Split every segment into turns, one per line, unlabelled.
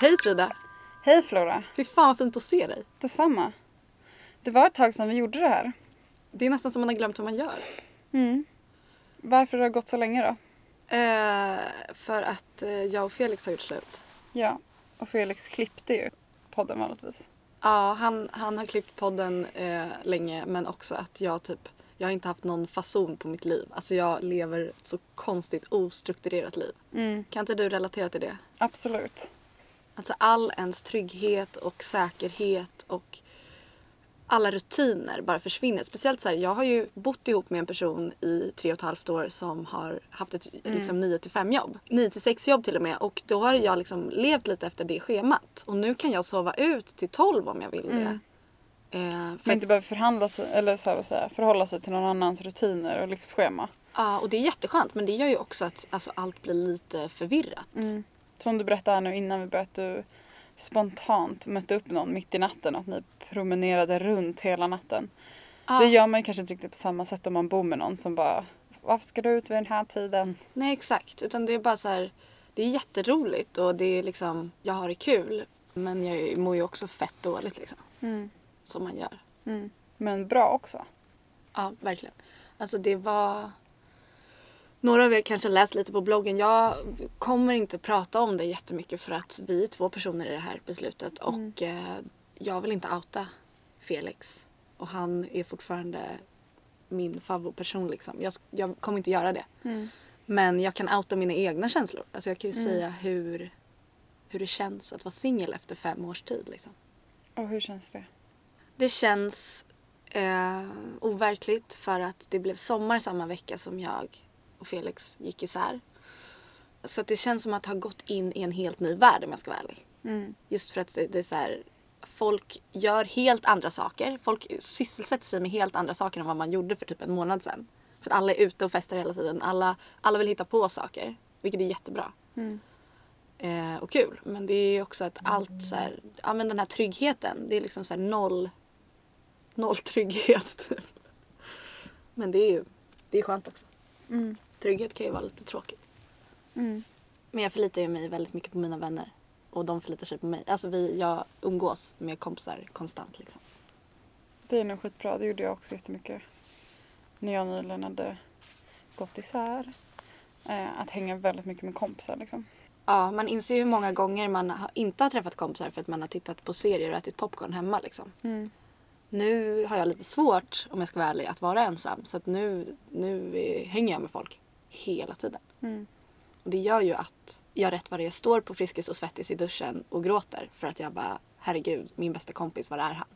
Hej Frida!
Hej Flora!
Fy fan vad fint att se dig.
Detsamma. Det var ett tag sedan vi gjorde det här.
Det är nästan som man har glömt hur man gör.
Mm. Varför har det gått så länge då?
Eh, för att eh, jag och Felix har gjort slut.
Ja, och Felix klippte ju podden vanligtvis.
Ja, han, han har klippt podden eh, länge men också att jag typ jag har inte haft någon fason på mitt liv. Alltså jag lever ett så konstigt ostrukturerat liv.
Mm.
Kan inte du relatera till det?
Absolut.
Alltså all ens trygghet och säkerhet och alla rutiner bara försvinner. Speciellt så här, jag har ju bott ihop med en person i tre och ett halvt år som har haft ett liksom 9 till 5 jobb. 9 till 6 jobb till och med. Och då har jag liksom levt lite efter det schemat. Och nu kan jag sova ut till 12 om jag vill det. Eh, för
Man inte behöver förhandla sig, eller så här, jag, förhålla sig till någon annans rutiner och livsschema.
Ja, och det är jätteskönt men det gör ju också att alltså, allt blir lite förvirrat.
Som du berättade här nu innan vi började att du spontant mötte upp någon mitt i natten och att ni promenerade runt hela natten.
Ja.
Det gör man ju kanske inte riktigt på samma sätt om man bor med någon som bara Varför ska du ut vid den här tiden?
Nej exakt, utan det är bara så här, det är jätteroligt och det är liksom, jag har det kul. Men jag mår ju också fett dåligt liksom. Som man gör.
Mm. Men bra också.
Ja, verkligen. Alltså det var... Några av er kanske har läst lite på bloggen. Jag kommer inte prata om det jättemycket för att vi är två personer i det här beslutet och eh, jag vill inte outa Felix. Och han är fortfarande min favoritperson liksom. Jag, jag kommer inte göra det. Men jag kan outa mina egna känslor. Alltså jag kan ju säga hur, hur det känns att vara singel efter fem års tid liksom.
Och hur känns det?
Det känns eh, overkligt för att det blev sommar samma vecka som jag och Felix gick isär. Så det känns som att ha gått in i en helt ny värld om jag ska vara ärlig. Just för att det, det är så här, folk gör helt andra saker. Folk sysselsätter sig med helt andra saker än vad man gjorde för typ en månad sedan. För att alla är ute och festar hela tiden. Alla, alla vill hitta på saker. Vilket är jättebra. Eh, och kul. Men det är också att allt så här, ja men den här tryggheten. Det är liksom så här noll, noll trygghet typ. Men det är ju, det är skönt också. Trygghet kan ju vara lite tråkigt. Men jag förlitar ju mig väldigt mycket på mina vänner. Och de förlitar sig på mig. Alltså vi, jag umgås med kompisar konstant liksom.
Det är nog skitbra. Det gjorde jag också jättemycket. När jag nyligen hade gått isär. Eh, att hänga väldigt mycket med kompisar liksom.
Ja, man inser ju hur många gånger man har- inte har träffat kompisar för att man har tittat på serier och ätit popcorn hemma liksom. Nu har jag lite svårt, om jag ska vara ärlig, att vara ensam. Så att nu, nu eh, hänger jag med folk hela tiden. Och det gör ju att jag rätt vad det är står på Friskis och Svettis i duschen och gråter. För att jag bara, herregud, min bästa kompis, var är han?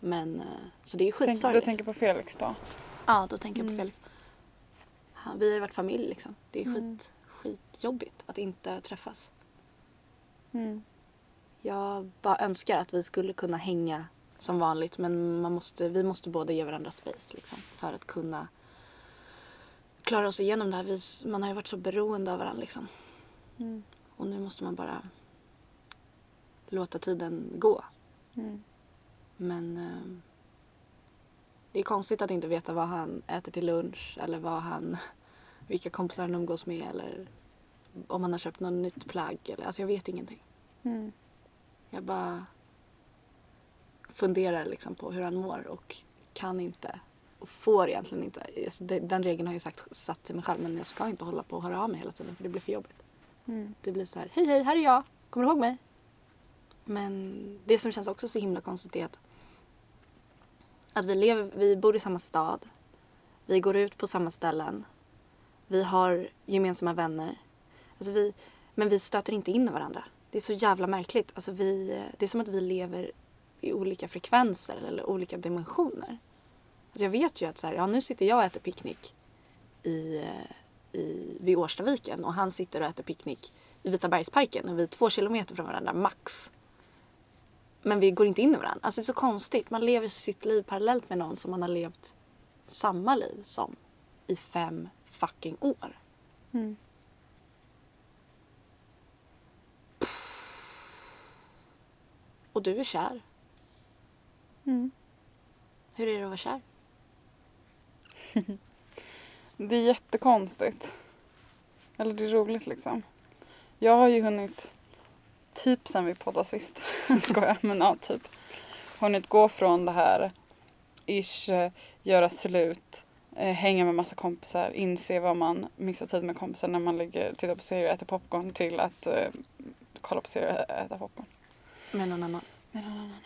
Men, eh, så det är ju
Tänk, du
skitsorgligt.
tänker på Felix då?
Ja, då tänker jag på Felix. Han, vi har ju varit familj liksom. Det är skit, skitjobbigt att inte träffas. Jag bara önskar att vi skulle kunna hänga som vanligt men man måste, vi måste båda ge varandra space liksom, för att kunna klara oss igenom det här. Vi, man har ju varit så beroende av varandra liksom. Och nu måste man bara låta tiden gå. Men eh, det är konstigt att inte veta vad han äter till lunch eller vad han, vilka kompisar han umgås med eller om han har köpt något nytt plagg. Eller, alltså jag vet ingenting. Jag bara funderar liksom på hur han mår och kan inte och får egentligen inte. Alltså det, den regeln har jag sagt, satt till mig själv men jag ska inte hålla på och höra av mig hela tiden för det blir för jobbigt. Det blir så här, hej hej, här är jag, kommer du ihåg mig? Men det som känns också så himla konstigt är att, att vi, lever, vi bor i samma stad. Vi går ut på samma ställen. Vi har gemensamma vänner. Alltså vi, men vi stöter inte in i varandra. Det är så jävla märkligt. Alltså vi, det är som att vi lever i olika frekvenser eller olika dimensioner. Alltså jag vet ju att så här, ja, nu sitter jag och äter picknick i, eh, i, vid Årstaviken och han sitter och äter picknick i Vitabergsparken och vi är två kilometer från varandra max. Men vi går inte in i varandra. Alltså det är så konstigt. Man lever sitt liv parallellt med någon som man har levt samma liv som i fem fucking år. Och du är kär. Hur är det att vara kär?
Det är jättekonstigt. Eller det är roligt liksom. Jag har ju hunnit typ sen vi poddade sist. Skojar, men ja, typ. Hunnit gå från det här ish, eh, göra slut, eh, hänga med massa kompisar, inse vad man missar tid med kompisar när man ligger, tittar på serier och äter popcorn till att eh, kolla på serier och äta popcorn.
Med någon annan.
Med någon annan.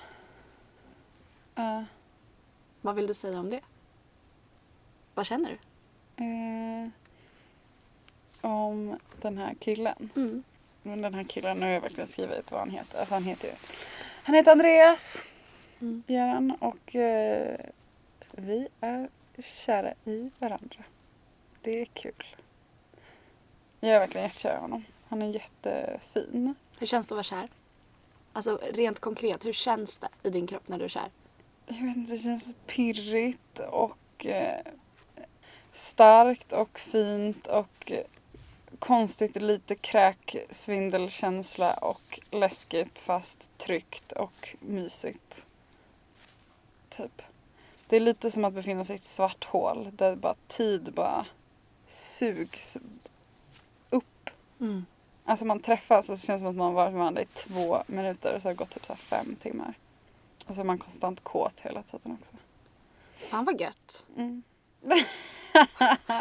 Eh,
Vad vill du säga om det? Vad känner du?
eh, om den här killen.
Mm.
Men den här killen, nu har jag verkligen skrivit vad han heter. Alltså han heter ju, han heter Andreas.
Mm.
Gör han. Och eh, vi är kära i varandra. Det är kul. Jag är verkligen jättekär i honom. Han är jättefin.
Hur känns det att vara kär? Alltså rent konkret, hur känns det i din kropp när du är kär?
Jag vet inte, det känns pirrigt och eh, starkt och fint och konstigt lite kräksvindelkänsla och läskigt fast tryggt och mysigt. Typ. Det är lite som att befinna sig i ett svart hål där bara tid bara sugs upp.
Mm.
Alltså man träffas och så känns det som att man varit med varandra i två minuter och så har det gått typ så fem timmar. Och så är man konstant kåt hela tiden också.
Fan vad gött.
Mm.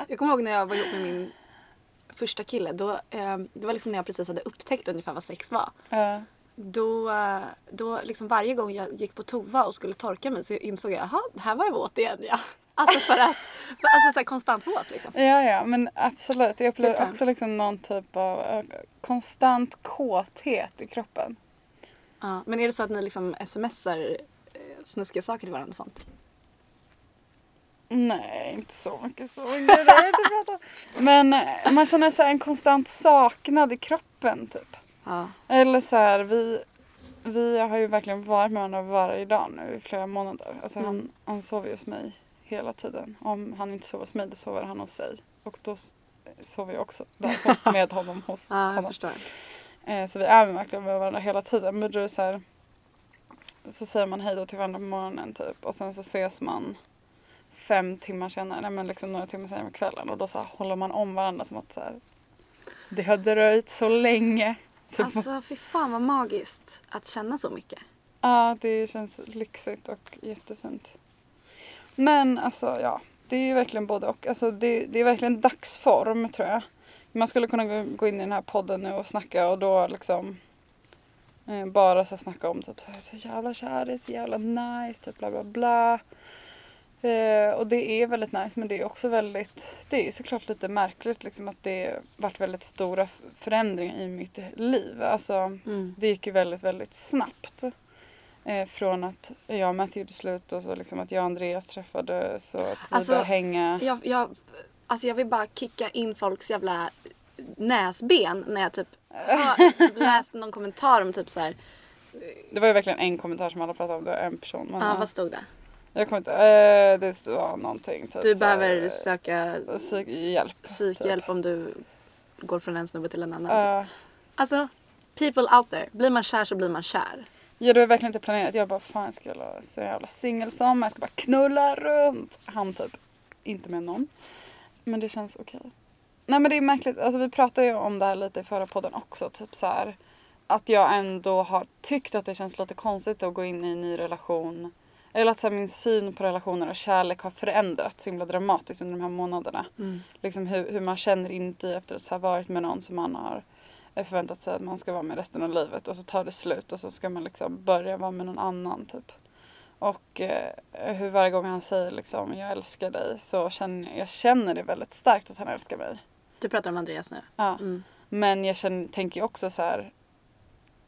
Jag kommer ihåg när jag var ihop med min första kille. Då, eh, det var liksom när jag precis hade upptäckt ungefär vad sex var.
Ja.
Då, då liksom varje gång jag gick på toa och skulle torka mig så insåg jag att här var jag våt igen ja. Alltså för att, för, alltså så konstant våt liksom.
ja, ja, men absolut. Jag upplever också liksom någon typ av eh, konstant kåthet i kroppen.
Ja, men är det så att ni liksom smsar eh, snuskiga saker till varandra och sånt?
Nej, inte så mycket så. Men eh, man känner så en konstant saknad i kroppen typ.
Ja.
Eller så här, vi, vi har ju verkligen varit med varandra varje dag nu i flera månader. Alltså
Mm.
han, han sover ju hos mig hela tiden. Om han inte sover hos mig då sover han hos sig. Och då s- sover jag också där med honom hos
ja,
honom.
förstår.
Eh, så vi är verkligen med varandra hela tiden. Men då är det så här, så säger man hej då till varandra på morgonen typ. Och sen så ses man fem timmar senare, nej men liksom några timmar senare på kvällen. Och då så håller man om varandra som att så här, det har dröjt så länge. Typ.
Alltså fy fan vad magiskt att känna så mycket.
Ja, det känns lyxigt och jättefint. Men alltså ja, det är ju verkligen både och. Alltså, det, det är verkligen dagsform tror jag. Man skulle kunna gå- in i den här podden nu och snacka och då liksom eh, bara så snacka om typ så, här, så jävla kär, det är så jävla nice, typ bla bla bla. Eh, och det är väldigt nice men det är också väldigt, det är ju såklart lite märkligt liksom att det varit väldigt stora förändringar i mitt liv. Alltså
Mm.
det gick ju väldigt, väldigt snabbt. Eh, från att jag och Matthew gjorde slut och så liksom att jag och Andreas träffades och att vi
Alltså,
började hänga.
Jag, jag, alltså jag vill bara kicka in folks jävla näsben när jag typ har typ läst någon kommentar om typ så här.
Det var ju verkligen en kommentar som alla pratade om, det var en person. Men,
Ja,
ja,
vad stod det?
Jag kommer inte, eh, det var någonting. Typ,
Du
så här,
behöver söka
psykhjälp.
psykhjälp om du går från en snubbe till en annan. typ.
Uh,
Alltså, people out there. Blir man kär så blir man kär.
ja, det var verkligen inte planerat. Jag bara, fan jag ska vara så jävla singelsommar, jag ska bara knulla runt. Han typ, inte med någon. Men det känns okej. Nej men det är märkligt, alltså vi pratade ju om det här lite i förra podden också. Typ så här, att jag ändå har tyckt att det känns lite konstigt att gå in i en ny relation. Eller att så här, min syn på relationer och kärlek har förändrats så himla dramatiskt under de här månaderna.
Mm.
Liksom hur, hur man känner inuti efter att ha varit med någon som man har förväntat sig att man ska vara med resten av livet och så tar det slut och så ska man liksom börja vara med någon annan typ. Och eh, hur varje gång han säger liksom jag älskar dig så känner jag känner det väldigt starkt att han älskar mig.
Du pratar om Andreas nu.
Ja.
Mm.
Men jag känner, tänker också så här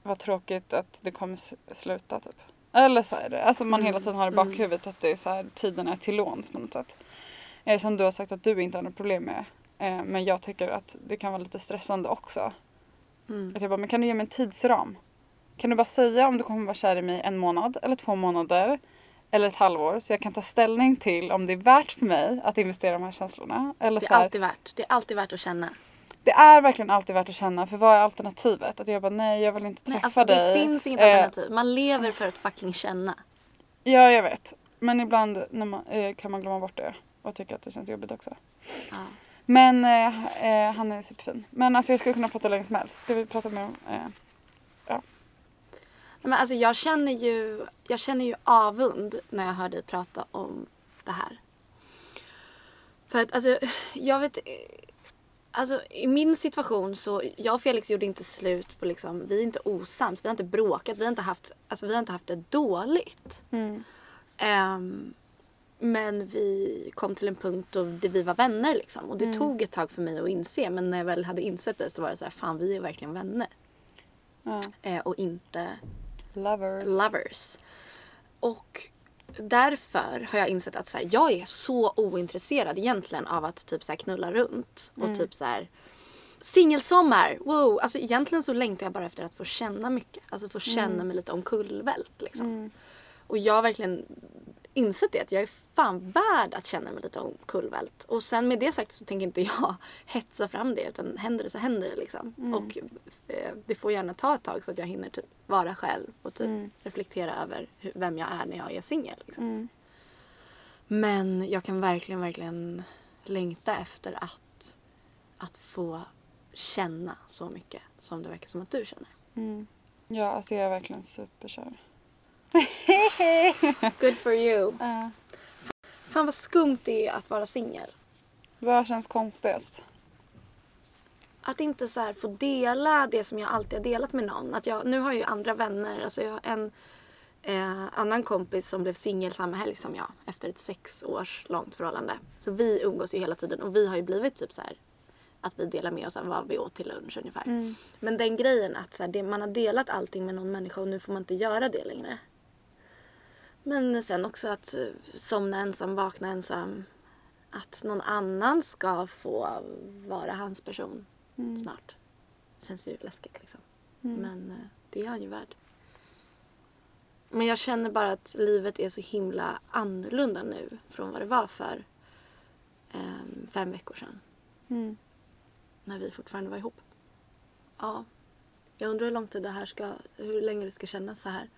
vad tråkigt att det kommer sluta typ. Eller så här, alltså man hela tiden har i
Mm.
bakhuvudet att det är så här, tiden är till låns på något sätt. Eh, som du har sagt att du inte har något problem med. Eh, men jag tycker att det kan vara lite stressande också.
Mm.
Att jag bara, men kan du ge mig en tidsram? Kan du bara säga om du kommer vara kär i mig en månad eller två månader eller ett halvår så jag kan ta ställning till om det är värt för mig att investera de här känslorna. Eller
Det
så
är
här,
alltid värt. Det är alltid värt att känna.
Det är verkligen alltid värt att känna för vad är alternativet? Att jag bara nej jag vill inte träffa
Nej, alltså det
dig.
finns inget
Eh,
alternativ. Man lever för att fucking känna.
Ja jag vet. Men ibland när man, eh, kan man glömma bort det och tycka att det känns jobbigt också.
Ja.
Men eh, eh, han är superfin. Men alltså jag skulle kunna prata länge som helst. Ska vi prata mer om... Eh, ja.
Men alltså jag känner ju, jag känner ju avund när jag hör dig prata om det här. För att alltså, jag vet... Alltså i min situation så, jag och Felix gjorde inte slut på liksom, vi är inte osams, vi har inte bråkat, vi har inte haft, alltså vi har inte haft det dåligt.
Mm.
Ehm, men vi kom till en punkt då vi var vänner liksom. Och det tog ett tag för mig att inse. Men när jag väl hade insett det så var det så här, fan vi är verkligen vänner.
Ja.
Eh, och inte
Lovers.
lovers. Och därför har jag insett att så här, jag är så ointresserad egentligen av att typ så här, knulla runt. Och typ så här singelsommar, wow! Alltså egentligen så längtar jag bara efter att få känna mycket. Alltså få känna mig lite omkullvält liksom. Och jag verkligen insett det att jag är fan värd att känna mig lite omkullvält. Och sen med det sagt så tänker inte jag hetsa fram det utan händer det så händer det liksom. Och eh, det får gärna ta ett tag så att jag hinner typ vara själv och typ reflektera över hur, vem jag är när jag är singel. Liksom.
Mm.
Men jag kan verkligen, verkligen längta efter att, att få känna så mycket som det verkar som att du känner.
Mm. Ja, alltså jag är verkligen superkär.
Good for you.
Ja.
Fan vad skumt det är att vara singel.
Vad känns konstigast?
Att inte så här få dela det som jag alltid har delat med någon. Att jag, nu har jag ju andra vänner. Alltså jag har en eh, annan kompis som blev singel samma helg som jag. Efter ett sex års långt förhållande. Så vi umgås ju hela tiden. Och vi har ju blivit typ så här att vi delar med oss av vad vi åt till lunch ungefär. Men den grejen att så här, det, man har delat allting med någon människa och nu får man inte göra det längre. Men sen också att eh, somna ensam, vakna ensam. Att någon annan ska få vara hans person snart. Känns ju läskigt liksom. Men eh, det är han ju värd. Men jag känner bara att livet är så himla annorlunda nu från vad det var för ehm, fem veckor sedan.
Mm.
När vi fortfarande var ihop. Ja. Jag undrar hur lång tid det här ska, hur länge det ska kännas så här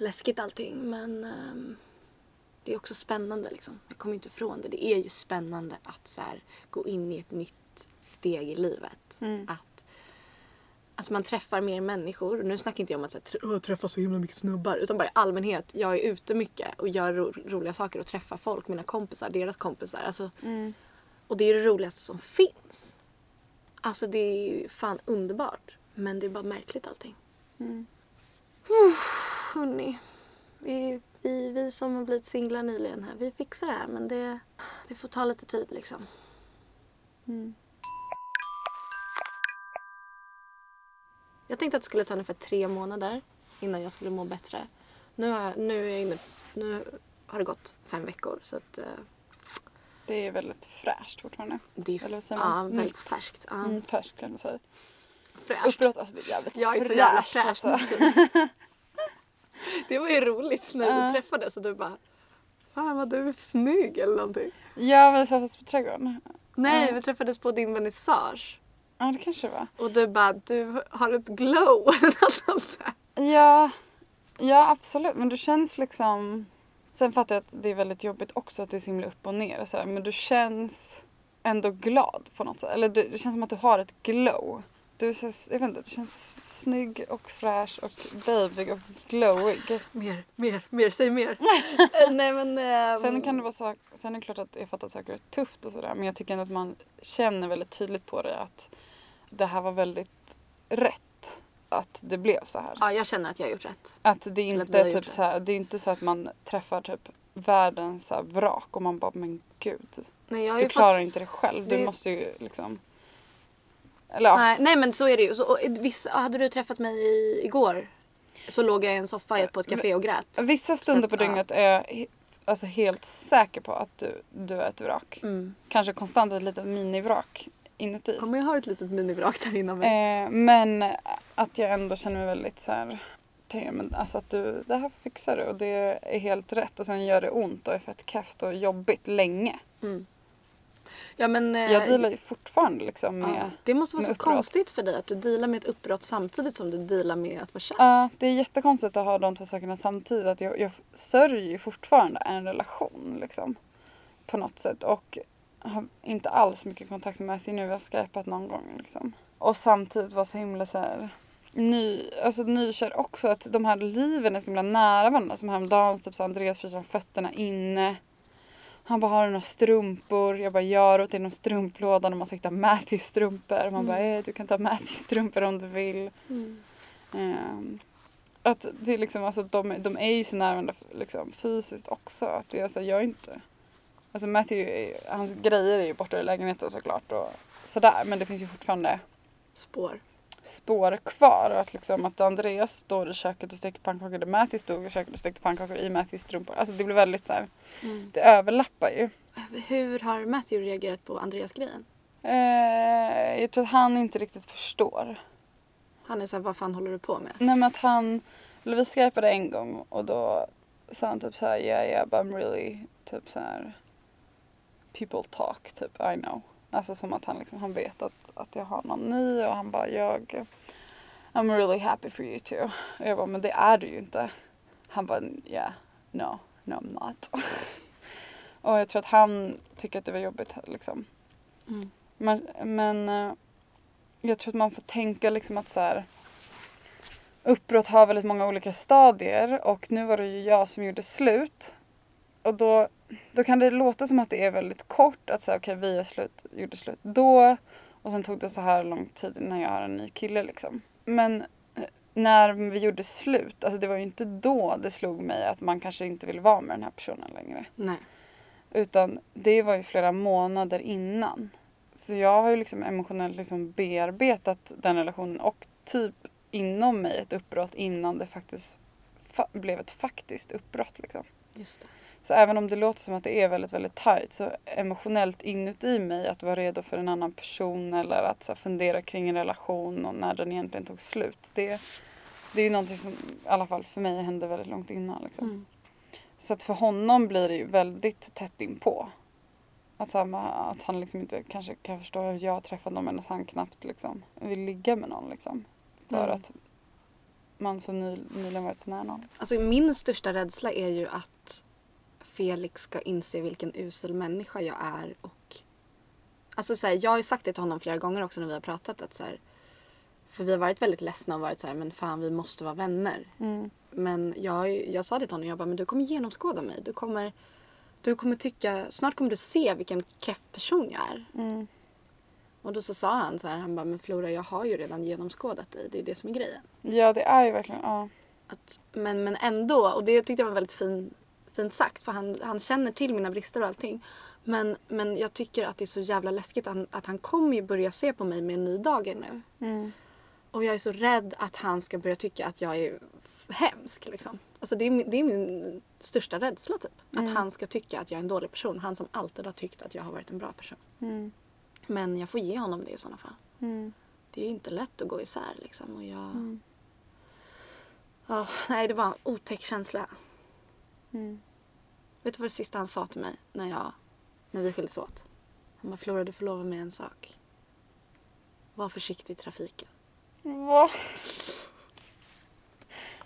läskigt allting. Men ehm, det är också spännande liksom. Jag kommer inte ifrån det. Det är ju spännande att så här, gå in i ett nytt steg i livet.
Mm.
Att alltså, man träffar mer människor. Nu snackar inte jag om att så här, träffa så himla mycket snubbar. Utan bara i allmänhet. Jag är ute mycket och gör ro- roliga saker och träffar folk. Mina kompisar, deras kompisar. Alltså,
Mm.
och det är det roligaste som finns. Alltså det är ju fan underbart. Men det är bara märkligt allting.
Mm.
Hörni. Vi, vi, vi som har blivit singlar nyligen här, vi fixar det här. Men det, det får ta lite tid liksom.
Mm.
Jag tänkte att det skulle ta ungefär tre månader innan jag skulle må bättre. Nu har, jag, nu är jag inne, nu har det gått fem veckor så att eh,
Det är väldigt fräscht fortfarande.
det är
Eller
ja, väldigt
Nytt.
färskt. Ja,
Mm, färskt kan man säga.
fräscht.
Uppbrott, alltså det är jävligt
Jag är så jävla
fräscht.
fräsch.
Alltså.
Det var ju roligt när vi träffades och du bara Fan vad du är snygg eller någonting.
Ja, men det träffades på trädgården.
Nej, vi träffades på din vernissage.
Ja, det kanske det var.
Och du bara, du har ett glow eller något sånt där.
Ja, ja absolut. Men du känns liksom... Sen fattar jag att det är väldigt jobbigt också att det är så himla upp och ner. och sådär. Men du känns ändå glad på något sätt. Eller det känns som att du har ett glow. Du, så, jag vet inte, du känns snygg och fräsch och babyig och glowig.
Mer, mer, mer, säg mer. Eh, Nej men... ehm,
Sen kan det vara så, sen är det klart att jag fattar att saker är tufft och sådär. Men jag tycker ändå att man känner väldigt tydligt på det att det här var väldigt rätt. Att det blev så här.
Ja, jag känner att jag har gjort rätt.
Att det inte är
gjort
typ så här, det är inte så att man träffar typ världens så här vrak och man bara men gud.
Nej, jag har
Du klarar
fått...
inte det själv. Du
det-
måste ju liksom. Eller ja.
Nej, nej men så är det ju. Så, och, vissa, hade du träffat mig i, igår så låg jag i en soffa på ett café och grät.
Vissa stunder på
att, ja.
dygnet är jag alltså helt säker på att du, du är ett vrak.
Mm.
Kanske konstant ett litet minivrak inuti.
Ja, men jag har ett litet minivrak där inom mig.
Eh, men att jag ändå känner mig väldigt så här. Men alltså att du, det här fixar du och det är helt rätt och sen gör det ont och är fett kefft och jobbigt länge.
Mm. Ja, men, eh,
Jag dealar ju fortfarande liksom med...
ja, Det måste vara så
uppbrott.
konstigt för dig att du dealar med ett uppbrott samtidigt som du dealar med att vara kär.
Ja, det är jättekonstigt att ha de två sakerna samtidigt. Att jag, jag sörjer ju fortfarande en relation liksom. På något sätt. Och har inte alls mycket kontakt med Matthew nu. Vi har skypat någon gång liksom. Och samtidigt vara så himla så här ny, alltså nykär också att de här liven är så himla nära varandra. Som häromdagen typ så Andreas fryser fötterna inne. Han bara, har du några strumpor? Jag bara, gör åt inom strumplådan och man ska hitta Matthews strumpor. Man bara, eh, du kan ta Matthews strumpor om du vill. Ehm, att det är liksom, alltså de, de är ju så nära varandra liksom, fysiskt också. Att det är så jag är inte... Alltså Matthew, hans grejer är ju borta i lägenheten såklart och sådär. Men det finns ju fortfarande
Spår.
Spår kvar. Och att, liksom, att Andreas står i köket och steker pannkakor där Matthew stod i köket och stekte pannkakor i Matthews strumpor. Alltså det blir väldigt så här, det överlappar ju.
Hur har Matthew reagerat på Andreas-grejen?
Eh, jag tror att han inte riktigt förstår.
Han är såhär, vad fan håller du på med?
Nej men att han, eller vi skypade en gång och då sa han typ såhär yeah yeah but I'm really typ såhär people talk typ I know. Alltså som att han liksom, han vet att, att jag har någon ny och han bara jag I'm really happy for you too. Och jag bara men det är du ju inte. Han bara yeah no no I'm not. och jag tror att han tycker att det var jobbigt liksom.
Mm.
Men, men eh, jag tror att man får tänka liksom att så här, uppbrott har väldigt många olika stadier och nu var det ju jag som gjorde slut. Och då, då kan det låta som att det är väldigt kort att säga okej vi är slut, gjorde slut då och sen tog det så här lång tid innan jag har en ny kille liksom. Men eh, när vi gjorde slut, alltså det var ju inte då det slog mig att man kanske inte vill vara med den här personen längre.
Nej.
Utan det var ju flera månader innan. Så jag har ju liksom emotionellt liksom bearbetat den relationen och typ inom mig ett uppbrott innan det faktiskt fa- blev ett faktiskt uppbrott. Liksom.
Just det.
Så även om det låter som att det är väldigt, väldigt tajt så emotionellt inuti mig att vara redo för en annan person eller att så här, fundera kring en relation och när den egentligen tog slut. Det, det är ju någonting som i alla fall för mig hände väldigt långt innan. Liksom.
Mm.
Så att för honom blir det ju väldigt tätt inpå. Att, här, att han liksom inte kanske kan förstå hur jag träffat någon men att han knappt liksom vill ligga med någon. Liksom. För
Mm.
att man så ny, nyligen varit så nära någon.
Alltså min största rädsla är ju att Felix ska inse vilken usel människa jag är och Alltså så här, jag har ju sagt det till honom flera gånger också när vi har pratat att så här, För vi har varit väldigt ledsna och varit så här, men fan vi måste vara vänner.
Mm.
Men jag, jag sa det till honom, jag bara, men du kommer genomskåda mig. Du kommer, du kommer tycka, snart kommer du se vilken keff person jag är.
Mm.
Och då så sa han så här, han bara, men Flora jag har ju redan genomskådat dig. Det är det som är grejen.
Ja det är ju verkligen, ja.
Att, men, men ändå, och det tyckte jag var väldigt fin, fint sagt för han, han känner till mina brister och allting. Men, men jag tycker att det är så jävla läskigt att han, att han kommer ju börja se på mig med en ny dager nu.
Mm.
Och jag är så rädd att han ska börja tycka att jag är hemsk liksom. Alltså det är, det är min största rädsla typ. Att han ska tycka att jag är en dålig person. Han som alltid har tyckt att jag har varit en bra person.
Mm.
Men jag får ge honom det i sådana fall.
Mm.
Det är inte lätt att gå isär liksom. Och jag...
Mm.
Ja, nej, det var en otäck känsla.
Mm.
Vet du vad det sista han sa till mig när, jag, när vi skildes åt? Han bara, Flora du får lova mig en sak. Var försiktig i trafiken.
Va?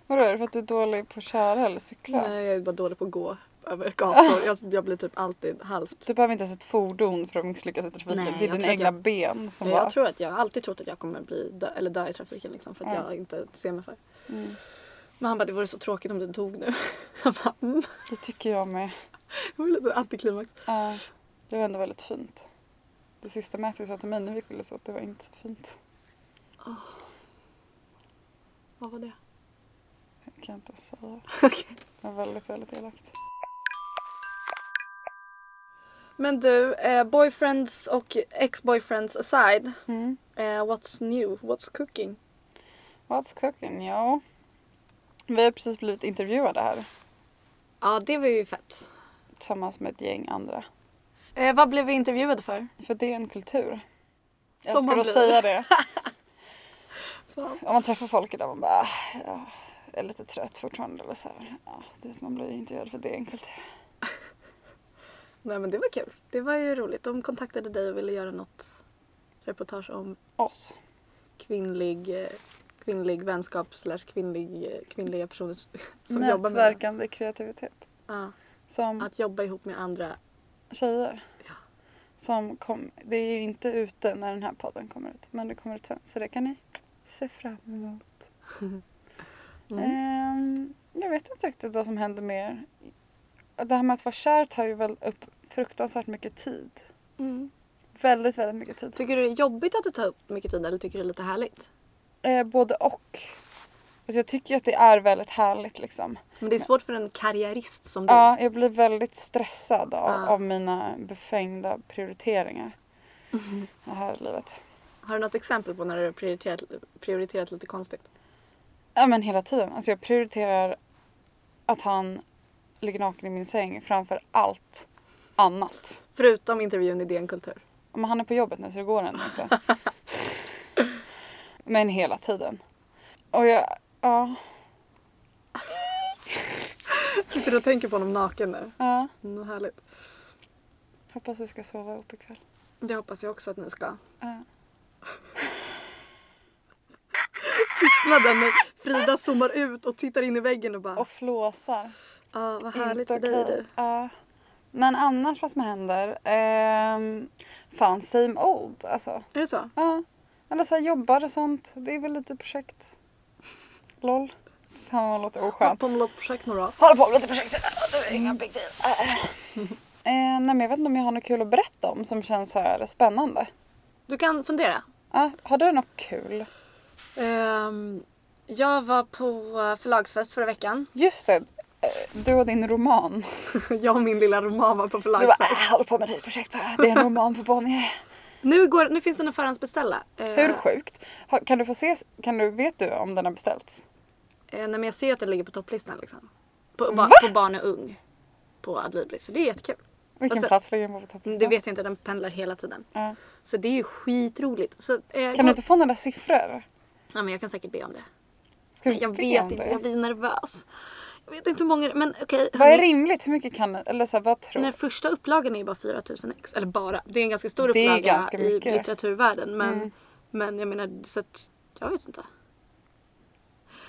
Vadå, är det för att du är dålig på att köra eller cykla?
Nej, jag är bara dålig på att gå över gator. Jag, jag blir typ alltid halvt.
Du behöver inte ens ett fordon för att misslyckas i trafiken.
Nej,
det är dina egna
jag-
ben som
Jag
bara...
tror att jag har alltid trott att jag kommer bli dö, eller dö i trafiken liksom, för att
Ja.
jag inte ser mig för.
Mm.
Men han bara, det vore så tråkigt om du dog nu. Jag bara, mm.
Det tycker jag med.
Det var lite antiklimax.
Ja, det var ändå väldigt fint. Det sista Matthew sa till mig när vi skildes åt, det var inte så fint.
Vad var det?
Det kan jag inte säga.
Okej.
Det var väldigt, väldigt elakt.
Men du, eh, boyfriends och ex-boyfriends aside.
Mm.
Eh, what's new? What's cooking?
What's cooking? Ja. Vi har precis blivit intervjuade här.
Ja, det var ju fett.
Tillsammans med ett gäng andra.
Eh, vad blev vi intervjuade för?
För det är en kultur. Jag
Som
ska
man
då säga det. Om man träffar folk idag man bara, "Ah, ja, jag är lite trött fortfarande. Eller så här. Ja, det man blir intervjuad för det är en kultur.
Nej men det var kul. Det var ju roligt. De kontaktade dig och ville göra något reportage om
Oss.
kvinnlig, eh, kvinnlig vänskap slash kvinnlig, kvinnliga personer som jobbar med.
Nätverkande kreativitet.
Ja,
Som
att jobba ihop med andra.
tjejer.
Ja.
Som kom, det är ju inte ute när den här podden kommer ut. Men det kommer ut sen. Så det kan ni se fram emot. Ehm, jag vet inte riktigt vad som händer mer. Det här med att vara kär tar ju väl upp fruktansvärt mycket tid.
Mm.
Väldigt, väldigt mycket tid.
Tycker du det är jobbigt att det tar upp mycket tid eller tycker du det är lite härligt?
Eh, både och. Alltså jag tycker att det är väldigt härligt liksom.
Men det är svårt för en karriärist som du.
Ja, jag blir väldigt stressad av,
Ja.
av mina befängda prioriteringar. Det här livet.
Har du något exempel på när du har prioriterat, prioriterat lite konstigt?
Ja men hela tiden. Alltså jag prioriterar att han ligger naken i min säng framför allt annat.
Förutom intervjun i DN Kultur.
Men han är på jobbet nu så det går ändå inte. Men hela tiden. Och jag, ja,
Sitter du och tänker på honom naken nu?
ja.
Mm, härligt.
Hoppas vi ska sova ihop ikväll.
Det hoppas jag också att ni ska.
Ja.
Tystnaden när Frida zoomar ut och tittar in i väggen och bara
Och flåsar.
Ja, vad härligt
Inte
för dig du.
Ja. Men annars vad som händer? Ehm, fan, same old alltså.
Är det så?
Ja. Eller så här, jobbar och sånt. Det är väl lite projekt. LOL. Fan vad låter
Håll
oskönt.
på med något projekt nu då.
Håller på med lite projekt. Det är inga big deal. Eh, nej men jag vet inte om jag har något kul att berätta om som känns så här spännande.
Du kan fundera.
Ja, har du något kul?
Ehm, jag var på eh, förlagsfest förra veckan.
Just det. eh, Du och din roman.
jag och min lilla roman var på
Du bara,
förlagsfest.
äh, håller på med ditt projekt bara. Det är en roman på Bonnier.
Nu, går, nu finns den att förhandsbeställa. Eh,
Hur sjukt? Kan du få se, kan du, vet du om den har beställts?
Eh, nej, jag ser att den ligger på topplistan liksom. På, ba, på barn och ung. På Adlibris. Så det är jättekul.
Vilken
Fast-
plats ligger den på topplistan?
Det vet jag inte, den pendlar hela tiden.
Ja.
Så det är ju skitroligt. Så, eh,
Kan
gå-
du inte få några siffror?
ja, men jag kan säkert be om det.
Ska du
Jag
be
vet
om
inte,
det?
jag blir nervös. Jag vet inte hur många men okej.
Vad är rimligt? Hur mycket kan Eller så här, vad tror
Den första upplagan är ju bara 4000 ex. Eller bara. Det är en ganska stor upplaga
ganska
i litteraturvärlden. Men,
Mm.
men jag menar, så att, jag vet inte.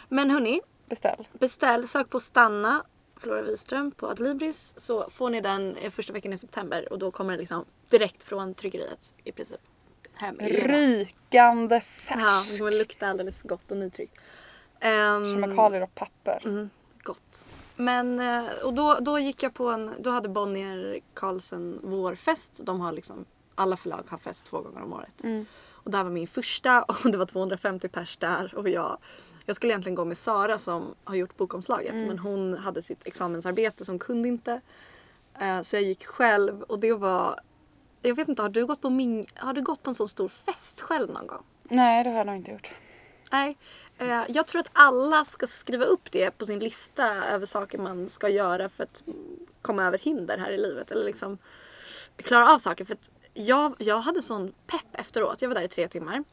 Men hörni,
Beställ.
beställ, sök på Stanna Flora Wiström på Adlibris så får ni den eh, första veckan i september och då kommer den liksom direkt från tryckeriet i princip. Hem
Rykande färs.
Ja, det kommer lukta alldeles gott och nytryckt. Um,
Kemikalier och papper.
Mm, gott. Men eh, och då, då gick jag på en, då hade Bonnier Carlsen vårfest. De har liksom, alla förlag har fest två gånger om året.
Mm.
Och det här var min första och det var 250 pers där och jag jag skulle egentligen gå med Sara som har gjort bokomslaget
Mm.
men hon hade sitt examensarbete som kunde inte. Eh, Så jag gick själv och det var jag vet inte, har du gått på, min, har du gått på en sån stor fest själv någon gång?
Nej, det har jag nog inte gjort.
Nej. Eh, jag tror att alla ska skriva upp det på sin lista över saker man ska göra för att komma över hinder här i livet. Eller liksom klara av saker. För att jag, jag hade sån pepp efteråt. Jag var där i tre timmar.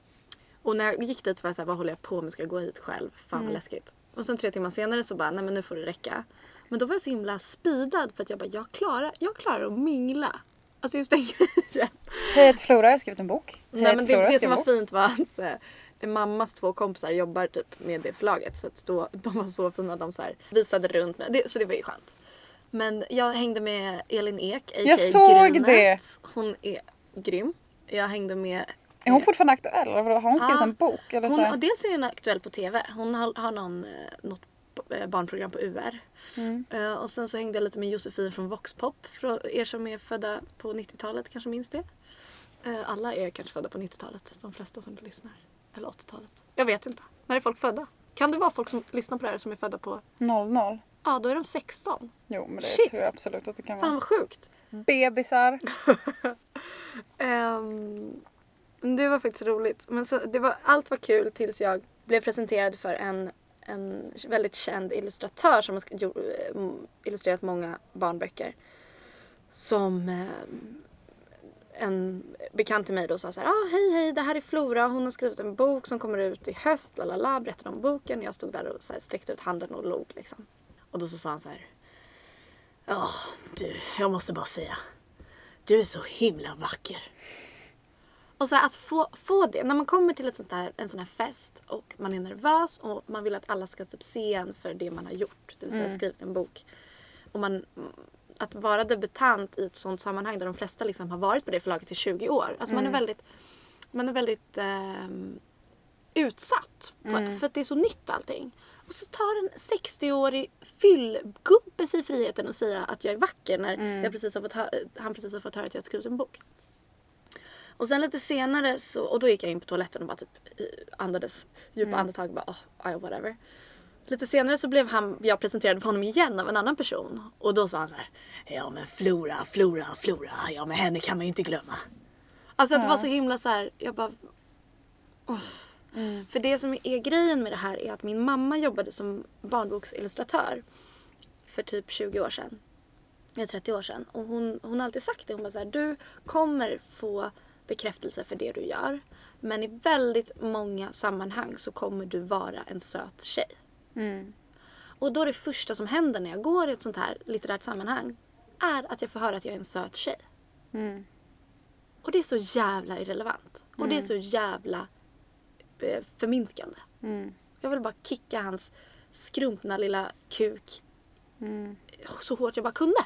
Och när jag gick dit var jag såhär, vad håller jag på med? Ska jag gå hit själv? Fan vad läskigt. Och sen tre timmar senare så bara, nej men nu får det räcka. Men då var jag så himla speedad för att jag bara, jag klarar, jag klarar att mingla. Alltså just den grejen.
Hej, heter Flora. Jag har skrivit en bok. Hej,
Nej, men det,
jag
det som var
bok.
fint var att eh, mammas två kompisar jobbar typ med det förlaget. Så att då, de var så fina. De så här, visade runt mig. Det, så det var ju skönt. Men jag hängde med Elin Ek, a.k.a.
Jag såg
Grynet.
det.
Hon är grym. Jag hängde med...
Är hon fortfarande aktuell? Har hon skrivit
Ja.
en bok? Eller så
Hon,
här?
och dels är hon aktuell på TV. Hon har, har någon, eh, något eh, barnprogram på UR.
Mm.
Eh, och sen så hängde jag lite med Josefin från Voxpop. För er som är födda på 90-talet kanske minns det. Eh, alla är kanske födda på 90-talet. De flesta som lyssnar. Eller 80-talet. Jag vet inte. När är folk födda? Kan det vara folk som lyssnar på det här som är födda på...
00.
Ja, då är de 16.
Jo, men det
Shit.
tror jag absolut att det kan
Fan
vara.
vad sjukt.
Bebisar.
Ehm, det var faktiskt roligt. Men så, det var, allt var kul tills jag blev presenterad för en, en väldigt känd illustratör som har eh, illustrerat många barnböcker. Som eh, en bekant till mig då sa så här, ah, hej hej det här är Flora, hon har skrivit en bok som kommer ut i höst, lalala, berättade om boken. Jag stod där och så här, sträckte ut handen och log liksom. Och då så sa han så här, ja du, jag måste bara säga, du är så himla vacker. Och så här, att få, få det, när man kommer till ett sånt här, en sån här fest och man är nervös och man vill att alla ska typ se en för det man har gjort, det vill säga skrivit en bok. Och man, att vara debutant i ett sånt sammanhang där de flesta liksom har varit på det förlaget i 20 år. Alltså man är väldigt, man är väldigt ehm, utsatt.
Mm.
För att det är så nytt allting. Och så tar en 60-årig fyllgubbe sig friheten och säga att jag är vacker när
Mm.
jag precis har fått han precis har fått höra att jag har skrivit en bok. Och sen lite senare så, och då gick jag in på toaletten och bara typ eh, andades djupa
Mm.
andetag och bara oh, whatever. Lite senare så blev han, jag presenterad för honom igen av en annan person. Och då sa han så här, ja men Flora, Flora, Flora, ja men henne kan man ju inte glömma. Alltså att det var så himla så här, jag bara för det som är grejen med det här är att min mamma jobbade som barnboksillustratör för typ 20 år sedan. Eller 30 år sedan. Och hon, hon har alltid sagt det. Hon bara så här, du kommer få bekräftelse för det du gör. Men i väldigt många sammanhang så kommer du vara en söt tjej.
Mm.
Och då det första som händer när jag går i ett sånt här litterärt sammanhang är att jag får höra att jag är en söt tjej.
Mm.
Och det är så jävla irrelevant. Och det är så jävla eh, förminskande.
Mm.
Jag vill bara kicka hans skrumpna lilla kuk
Mm.
så hårt jag bara kunde.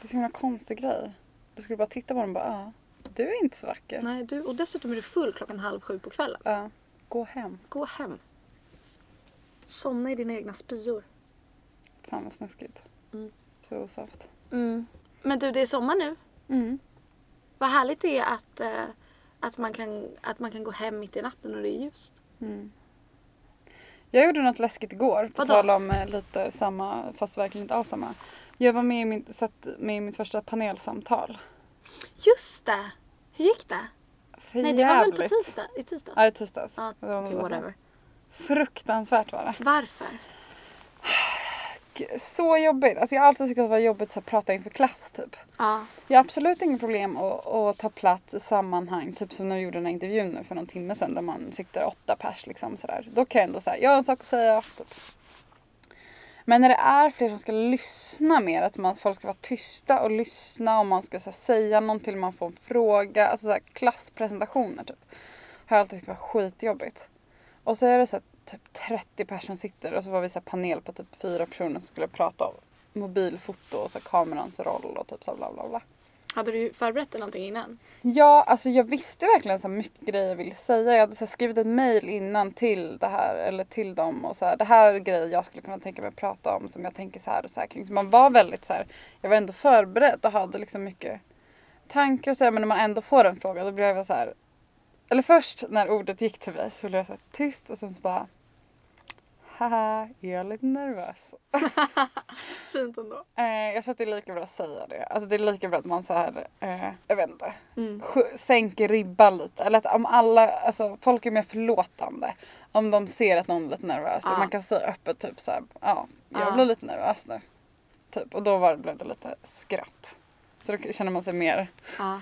Det är så himla konstig grej. Du skulle bara titta på den och bara, ah, du är inte så vacker.
Nej, du, och dessutom är du full klockan halv sju på kvällen.
Ja, gå hem.
Gå hem. Somna i dina egna spyor.
Fan vad snuskigt.
Mm.
Så osoft.
Mm. Men du, det är sommar nu.
Mm.
Vad härligt det är att, eh, att, man kan, att man kan gå hem mitt i natten och det är ljust.
Mm. Jag gjorde något läskigt igår, på
Vadå?
tal om eh, lite samma, fast verkligen inte alls samma. Jag var med i mitt, satt med i mitt första panelsamtal.
Just det! Hur gick det?
För
Nej, det var väl på
jävligt.
tisdag? I tisdags?
Ja, i tisdags.
Ja,
Det var bara så.
whatever.
Fruktansvärt var det.
Varför?
Så jobbigt. Alltså jag har alltid tyckt att det var jobbigt att prata inför klass typ.
Ja.
Jag har absolut inget problem att, att ta plats i sammanhang, typ som när vi gjorde den här intervjun nu för någon timme sedan där man sitter åtta pers liksom sådär. Då kan jag ändå säga, jag har en sak att säga. Typ. Men när det är fler som ska lyssna mer, att man, folk ska vara tysta och lyssna och man ska här, säga någonting, man får en fråga, alltså så här, klasspresentationer typ. Har jag alltid tyckt var skitjobbigt. Och så är det så typ 30 personer sitter och så var vi så panel på typ fyra personer som skulle prata om mobilfoto och så kamerans roll och typ så bla bla bla.
Hade du förberett dig någonting innan?
Ja, alltså jag visste verkligen så mycket grejer jag ville säga. Jag hade så skrivit ett mail innan till det här eller till dem och så här, det här är grejer jag skulle kunna tänka mig att prata om som jag tänker så här och så här kring. Så man var väldigt så här, jag var ändå förberedd och hade liksom mycket tankar och så här, men när man ändå får en fråga då blev jag så här. Eller först när ordet gick till mig så blev jag så tyst och sen så bara Haha, är jag lite nervös?
Fint ändå.
Eh, jag tror att det är lika bra att säga det. Alltså det är lika bra att man så här, eh, jag vet inte,
Mm.
sänker ribban lite. Eller att om alla, alltså folk är mer förlåtande. Om de ser att någon är lite nervös. Och man kan säga öppet typ så här, ja, jag
Ja.
blir lite nervös nu. Typ. Och då var, blev det lite skratt. Så då känner man sig mer
Ja.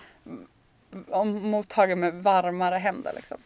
Om, mottagen med varmare händer liksom.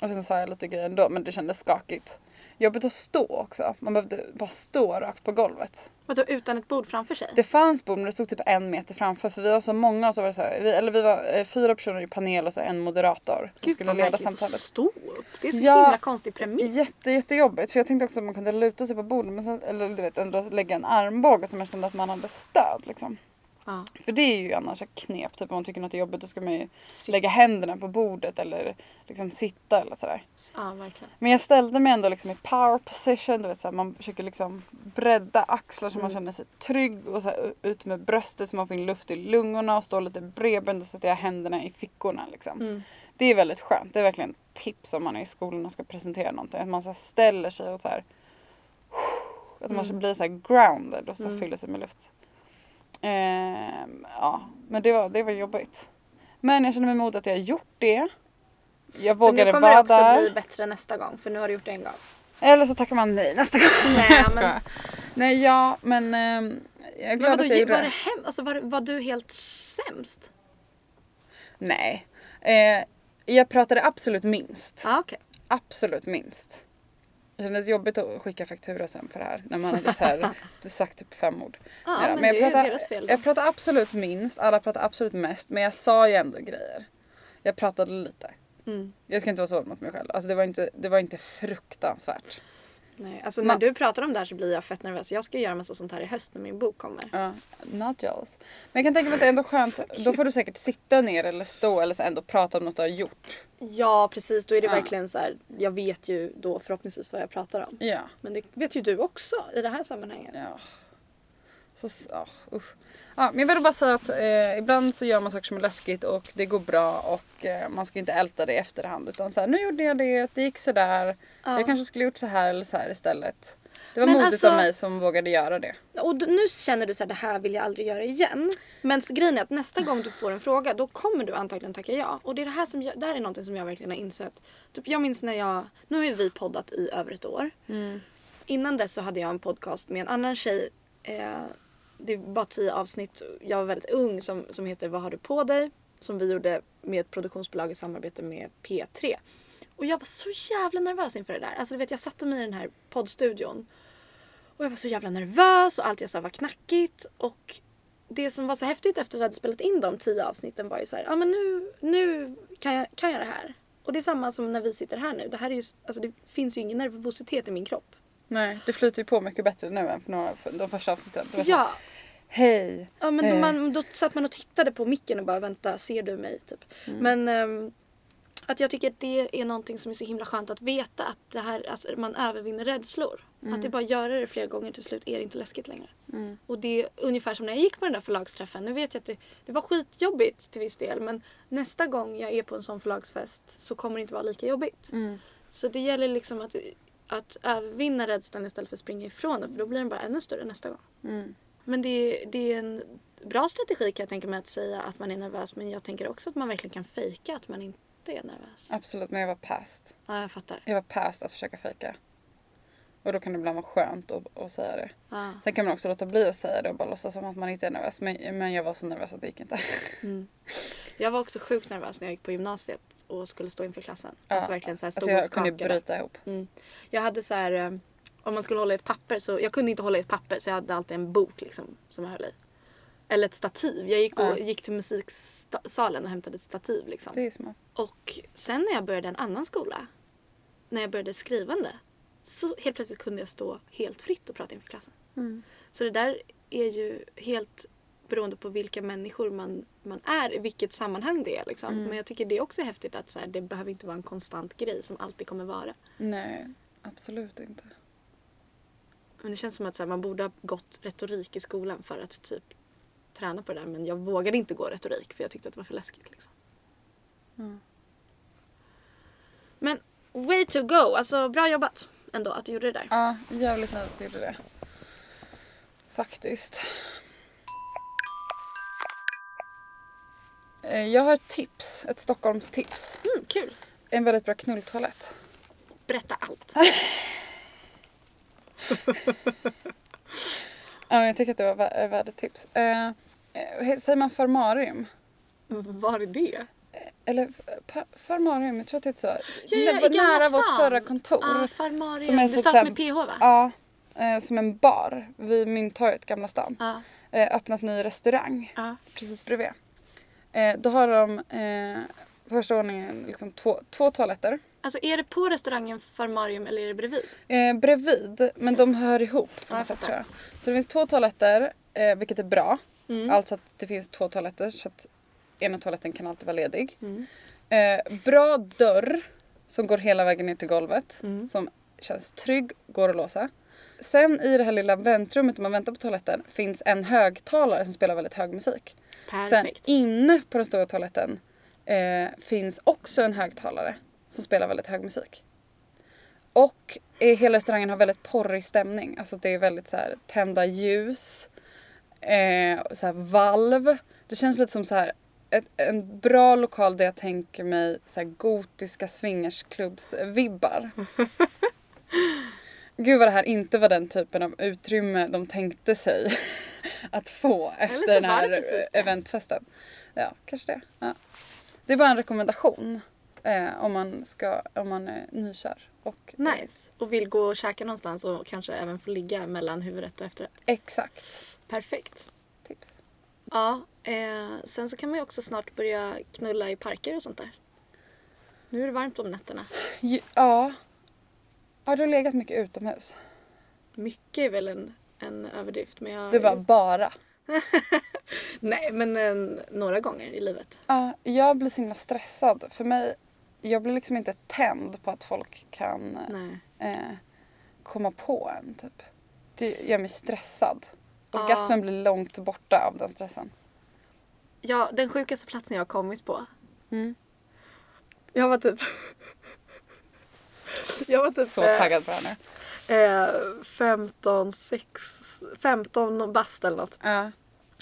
Och sen sa jag lite grejer ändå men det kändes skakigt. Jobbigt att stå också. Man behövde bara stå rakt på golvet.
Vadå utan ett bord framför sig?
Det fanns bord men det stod typ en meter framför för vi var så många och så var det så här, vi, eller vi var eh, fyra personer i panel och så en moderator
Gud
skulle
vad
leda samtalet.
stå upp. Det är så
Ja.
himla konstig premiss.
Jätte, jättejobbigt för jag tänkte också att man kunde luta sig på bordet men sen, eller du vet ändå lägga en armbåge så man kände att man hade stöd liksom.
Ja.
För det är ju annars ett knep, typ om man tycker något är jobbigt då ska man ju
Sitt-
lägga händerna på bordet eller liksom sitta eller sådär.
Ja, verkligen.
Men jag ställde mig ändå liksom i power position, du vet såhär, man försöker liksom bredda axlar så man
Mm.
känner sig trygg och så här, ut med bröstet så man får in luft i lungorna och stå lite bredbent och sätta jag händerna i fickorna liksom.
Mm.
Det är väldigt skönt, det är verkligen ett tips om man är i skolan och ska presentera någonting. Att man så här ställer sig och så här, att man
Mm.
blir så här grounded och så
Mm.
fyller sig med luft. Ehm, ja, men det var, det var jobbigt. Men jag känner mig mod att jag har gjort det. Jag
För nu
vågade
kommer
vara
det också
där.
bli bättre nästa gång för nu har du gjort det en gång.
Eller så tackar man nej nästa gång.
Nej,
jag
men-.
Nej, ja, men ehm, jag är
Men
glad
vadå,
att jag gjorde
var
det.
hem, alltså var, var du helt sämst?
Nej. Eh, jag pratade absolut minst.
Ja okej.
Absolut minst. Det kändes jobbigt att skicka faktura sen för det här. När man hade så här, sagt typ fem ord.
Ja men, det
jag
då.
Jag pratade absolut minst, alla pratade absolut mest. Men jag sa ju ändå grejer. Jag pratade lite.
Mm.
Jag ska inte vara så mot mig själv. Alltså det var inte, det var inte fruktansvärt.
Nej, alltså när
Man-
du pratar om det här så blir jag fett nervös. Jag ska göra massa sånt här i höst när min bok kommer.
Ja, not jealous. Men jag kan tänka mig att det är ändå skönt. Då får du säkert sitta ner eller stå eller så ändå prata om något du har gjort.
Ja precis, då är det
Ja.
verkligen så här. Jag vet ju då förhoppningsvis vad jag pratar om.
Ja.
Men det vet ju du också i det här sammanhanget.
Ja. Så, ja, usch. Ja, men jag vill bara säga att eh, ibland så gör man saker som är läskigt och det går bra och eh, man ska inte älta det i efterhand utan så här, nu gjorde jag det, det gick sådär.
Ja.
Jag kanske skulle gjort så här eller så här istället. Det var
Men
modigt
alltså-
av mig som vågade göra det.
Och nu känner du så här, det här vill jag aldrig göra igen. Men grejen är att nästa gång du får en fråga då kommer du antagligen tacka ja. Och det är det här som jag, det här är någonting som jag verkligen har insett. Typ jag minns när jag, nu har ju vi poddat i över ett år. Innan dess så hade jag en podcast med en annan tjej. Eh, det var bara tio avsnitt. Jag var väldigt ung som, som heter Vad har du på dig? Som vi gjorde med ett produktionsbolag i samarbete med P3. Och jag var så jävla nervös inför det där. Alltså du vet jag satte mig i den här poddstudion. Och jag var så jävla nervös och allt jag sa var knackigt. Och det som var så häftigt efter vi hade spelat in de tio avsnitten var ju så här, ja men nu, nu kan, jag, kan jag det här. Och det är samma som när vi sitter här nu. Det här är ju, alltså det finns ju ingen nervositet i min kropp.
Nej, det flyter ju på mycket bättre nu än för några, för de första avsnitten. Det var så,
Ja,
Hej!
ja men då,
Eh.
man, då satt man och tittade på micken och bara vänta, ser du mig? Typ. Men ehm, att jag tycker att det är någonting som är så himla skönt att veta att det här, alltså, man övervinner rädslor. Att det bara göra det flera gånger till slut är det inte läskigt längre. Och det är ungefär som när jag gick på den där förlagsträffen. Nu vet jag att det, det var skitjobbigt till viss del men nästa gång jag är på en sån förlagsfest så kommer det inte vara lika jobbigt. Så det gäller liksom att, att övervinna rädslan istället för att springa ifrån den för då blir den bara ännu större nästa gång.
Mm.
Men det, är- det är en bra strategi kan jag tänka mig att säga att man är nervös men jag tänker också att man verkligen kan fejka att man inte är nervös.
Absolut, men jag var past.
Ja, jag fattar.
Jag var past att försöka fejka. Och då kan det ibland vara skönt att, att säga det.
Ja.
Sen kan man också låta bli att säga det och bara låtsas som att man inte är nervös. Men, men jag var så nervös att det gick inte.
Jag var också sjukt nervös när jag gick på gymnasiet och skulle stå inför klassen.
Ja,
Alltså verkligen så här stod
Alltså jag kunde bryta ihop.
Mm. Jag hade så här, eh, om man skulle hålla i ett papper så, jag kunde inte hålla i ett papper så jag hade alltid en bok liksom som jag höll i. Eller ett stativ. Jag gick, och,
Ja.
gick till musiksalen och hämtade ett stativ liksom.
Det är smart.
Och sen när jag började en annan skola, när jag började skrivande, så helt plötsligt kunde jag stå helt fritt och prata inför klassen. Så det där är ju helt beroende på vilka människor man, man är, i vilket sammanhang det är. Liksom. Men jag tycker det är också häftigt att så här, det behöver inte vara en konstant grej som alltid kommer vara.
Nej, absolut inte.
Men det känns som att så här, man borde ha gått retorik i skolan för att typ träna på det där. Men jag vågade inte gå retorik för jag tyckte att det var för läskigt. Liksom.
Mm.
Men way to go! Alltså bra jobbat ändå att du gjorde det där.
Ja, jävligt nöjd att jag gjorde det. Faktiskt. Eh, Jag har ett tips, ett Stockholmstips.
Mm, kul!
En väldigt bra knulltoalett.
Berätta allt.
Ja, jag tycker att det var vä- är värd ett tips. Eh, eh, säger man farmarium?
Var är det?
Eller f- pa- farmarium, jag tror att det heter så.
Ja, ja, Gamla
nära vårt
stan.
förra kontor.
Ah, Farmarium.
Som är
det
typ
stavas
såhär-
med PH va?
Ja, eh, som en bar vid Mynttorget, Gamla stan.
Ja.
Eh, öppnat ny restaurang
ja.
precis bredvid. Eh, då har de eh, på första våningen liksom två, två toaletter.
Alltså är det på restaurangen Farmarium eller är det bredvid?
Eh, bredvid, men de hör ihop på
Ja,
något sätt
fattar.
tror jag. Så det finns två toaletter, eh, vilket är bra.
Mm.
Alltså att det finns två toaletter så att ena toaletten kan alltid vara ledig.
Mm.
Eh, bra dörr som går hela vägen ner till golvet.
Mm.
Som känns trygg, går att låsa. Sen i det här lilla väntrummet där man väntar på toaletten finns en högtalare som spelar väldigt hög musik.
Perfekt.
Sen inne på den stora toaletten eh, finns också en högtalare som spelar väldigt hög musik. Och hela restaurangen har väldigt porrig stämning. Alltså det är väldigt så här tända ljus, eh, så här valv. Det känns lite som så här ett, en bra lokal där jag tänker mig så här gotiska swingersklubbs-vibbar. Gud vad det här inte var den typen av utrymme de tänkte sig att få efter den här eventfesten. Ja, kanske det. Ja. Det är bara en rekommendation eh, om, man ska, om man är nykär. Och,
Nice. Och vill gå och käka någonstans och kanske även få ligga mellan huvudrätt och efterrätt.
Exakt.
Perfekt.
Tips.
Ja, eh, sen så kan man ju också snart börja knulla i parker och sånt där. Nu är det varmt om nätterna.
Ja. Har du legat mycket utomhus?
Mycket är väl en, en överdrift men jag...
Du bara bara.
Nej men en, några gånger i livet.
Ja, jag blir så himla stressad. För mig, jag blir liksom inte tänd på att folk kan eh, komma på en typ. Det gör mig stressad.
Ja.
Orgasmen blir långt borta av den stressen.
Ja, den sjukaste platsen jag har kommit på.
Mm.
Jag var typ... jag var typ...
Så
eh,
taggad på det här nu.
Eh, 15, 6, 15 bast eller något.
Ja.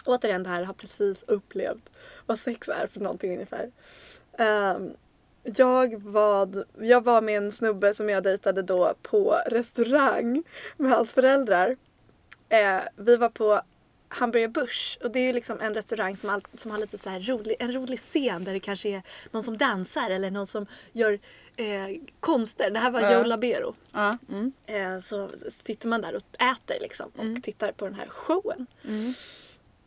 Återigen det här har precis upplevt vad sex är för någonting ungefär. Ehm, jag, var, jag var med en snubbe som jag dejtade då på restaurang med hans föräldrar. Eh, vi var på Hamburger Busch och det är ju liksom en restaurang som, all, som har lite så rolig, en rolig scen där det kanske är någon som dansar eller någon som gör eh, konster. Det här var
Ja.
Joe Labero.
Ja. Mm.
Eh, så sitter man där och äter liksom och tittar på den här showen.
Mm.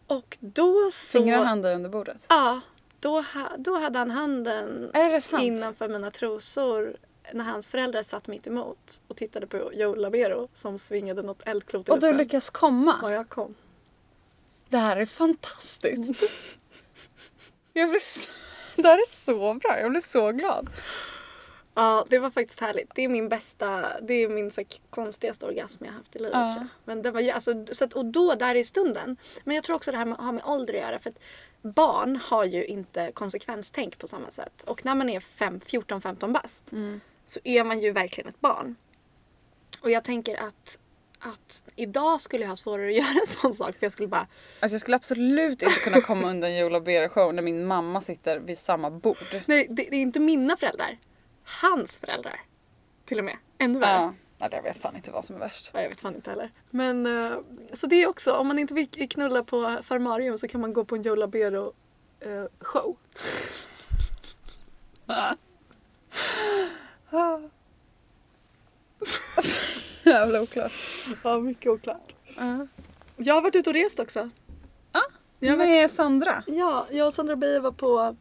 Och då så...
Fingrar han dig under bordet?
Ja, då, ha, då hade han handen innanför mina trosor när hans föräldrar satt mitt emot och tittade på Joe Labero som svingade något eldklot i
Och du lyckas komma?
Och jag kom.
Det här är fantastiskt. jag blir så... Det här är så bra. Jag blir så glad.
Ja, det var faktiskt härligt. Det är min bästa, det är min så här, konstigaste orgasm jag har haft i livet
Ja.
tror jag. Men det var ju, alltså, så att, och då, där i stunden. Men jag tror också det här med, har med ålder att göra. För att barn har ju inte konsekvenstänk på samma sätt. Och när man är fem- 14-15 bast så är man ju verkligen ett barn. Och jag tänker att, att idag skulle jag ha svårare att göra en sån sak. För jag skulle bara,
Alltså jag skulle absolut inte kunna komma undan Joe Labero show när min mamma sitter vid samma bord.
nej det, det är inte mina föräldrar. Hans föräldrar. Till och med. Ännu värre.
Ja. Eller jag vet fan inte vad som är värst.
Ja, jag vet fan inte heller. Men eh, så det är också, om man inte vill knulla på Farmarium så kan man gå på en Joe Labero eh, show.
Jävla oklart.
Ja, mycket oklart.
Ja.
Jag har varit ute och rest också.
Ja,
Jag har varit,
med Sandra.
ja, jag och Sandra Beijer var på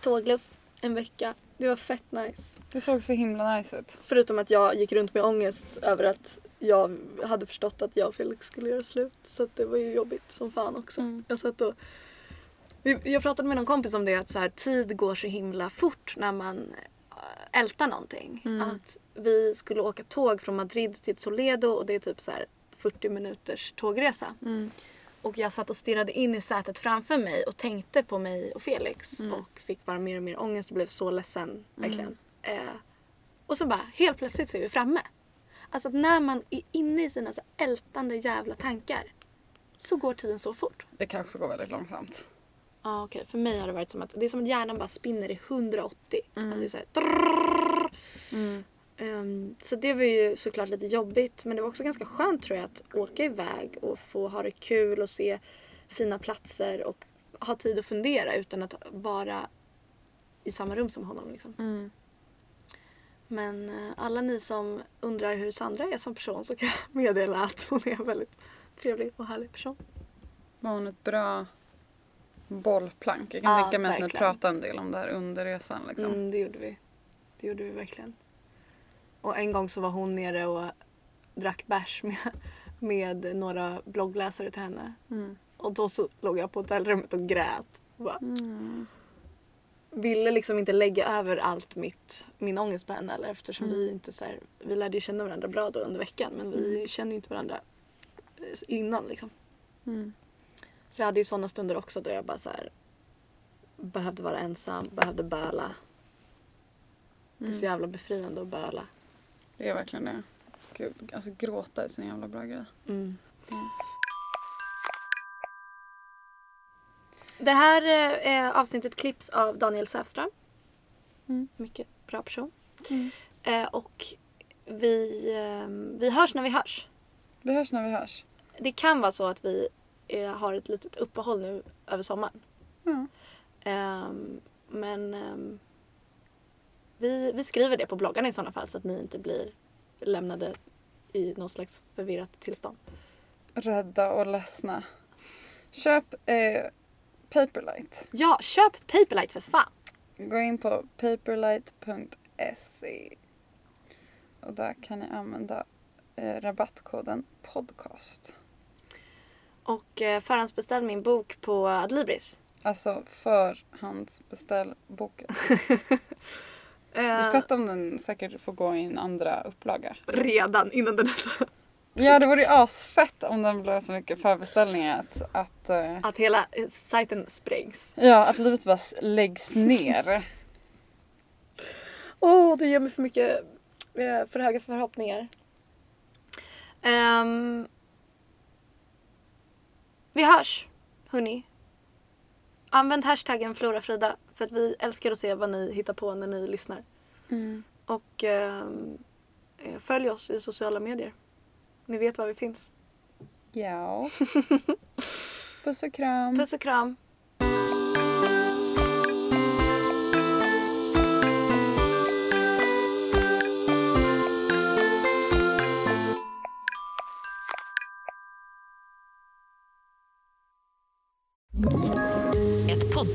tågluff en vecka. Det var fett nice.
Det såg så himla nice ut.
Förutom att jag gick runt med ångest över att jag hade förstått att jag och Felix skulle göra slut. Så det var ju jobbigt som fan också.
Mm.
Jag satt och... Jag pratade med någon kompis om det att så här, tid går så himla fort när man äh, ältar någonting. Att vi skulle åka tåg från Madrid till Toledo och det är typ så här 40 minuters tågresa. Och jag satt och stirrade in i sätet framför mig och tänkte på mig och Felix och fick bara mer och mer ångest och blev så ledsen. Verkligen. Eh, och så bara helt plötsligt så är vi framme. Alltså att när man är inne i sina så ältande jävla tankar så går tiden så fort.
Det kanske går väldigt långsamt.
Ja okej, för mig har det varit som att det är som att hjärnan bara spinner i 180. Alltså det är så här, Ehm, så det var ju såklart lite jobbigt men det var också ganska skönt tror jag att åka iväg och få ha det kul och se fina platser och ha tid att fundera utan att vara i samma rum som honom. Liksom. Men eh, alla ni som undrar hur Sandra är som person så kan jag meddela att hon är en väldigt trevlig och härlig person.
Var hon ett bra bollplank? Jag kan
Ja,
tänka mig att ni pratade en del om det här under resan. Liksom.
Mm, det gjorde vi. Det gjorde vi verkligen. Och en gång så var hon nere och drack bärs med, med några bloggläsare till henne.
Mm.
Och då så låg jag på hotellrummet och grät. Bara,
Mm.
Ville liksom inte lägga över allt mitt, min ångest på henne. Eller, eftersom
Mm.
vi inte så här, vi lärde ju känna varandra bra då under veckan. Men vi kände ju inte varandra eh, innan liksom.
Mm.
Så jag hade ju sådana stunder också då jag bara så här, behövde vara ensam, behövde böla. Det är så jävla befriande att böla.
Det är verkligen det. Gud, alltså gråta är så en jävla bra grej.
Mm. Det här eh, avsnittet klipps av Daniel Säfström.
Mm.
Mycket bra person.
Mm.
Eh, och vi, eh, vi hörs när vi hörs.
Vi hörs när vi hörs.
Det kan vara så att vi eh, har ett litet uppehåll nu över sommaren. Ehm, men ehm, vi, vi skriver det på bloggarna i sådana fall så att ni inte blir lämnade i någon slags förvirrat tillstånd.
Rädda och ledsna. Köp eh, Paperlight.
Ja, köp Paperlight för fan!
Gå in på paperlight.se och där kan ni använda eh, rabattkoden podcast.
Och eh, förhandsbeställ min bok på Adlibris.
Alltså förhandsbeställ boken. Det är
Eh,
fett om den säkert får gå i en andra upplaga.
redan innan den är så.
Ja det vore ju asfett om den blev så mycket förbeställningar att, att, eh,
Att hela eh, sajten sprängs.
ja, att livet bara läggs ner.
Åh, det ger mig för mycket, eh, för höga förhoppningar. Ehm, vi hörs, hörni. Använd hashtaggen FloraFrida för att vi älskar att se vad ni hittar på när ni lyssnar.
Mm.
Och ehm, eh, följ oss i sociala medier. Ni vet var vi finns.
Ja. Puss och kram.
Puss och kram.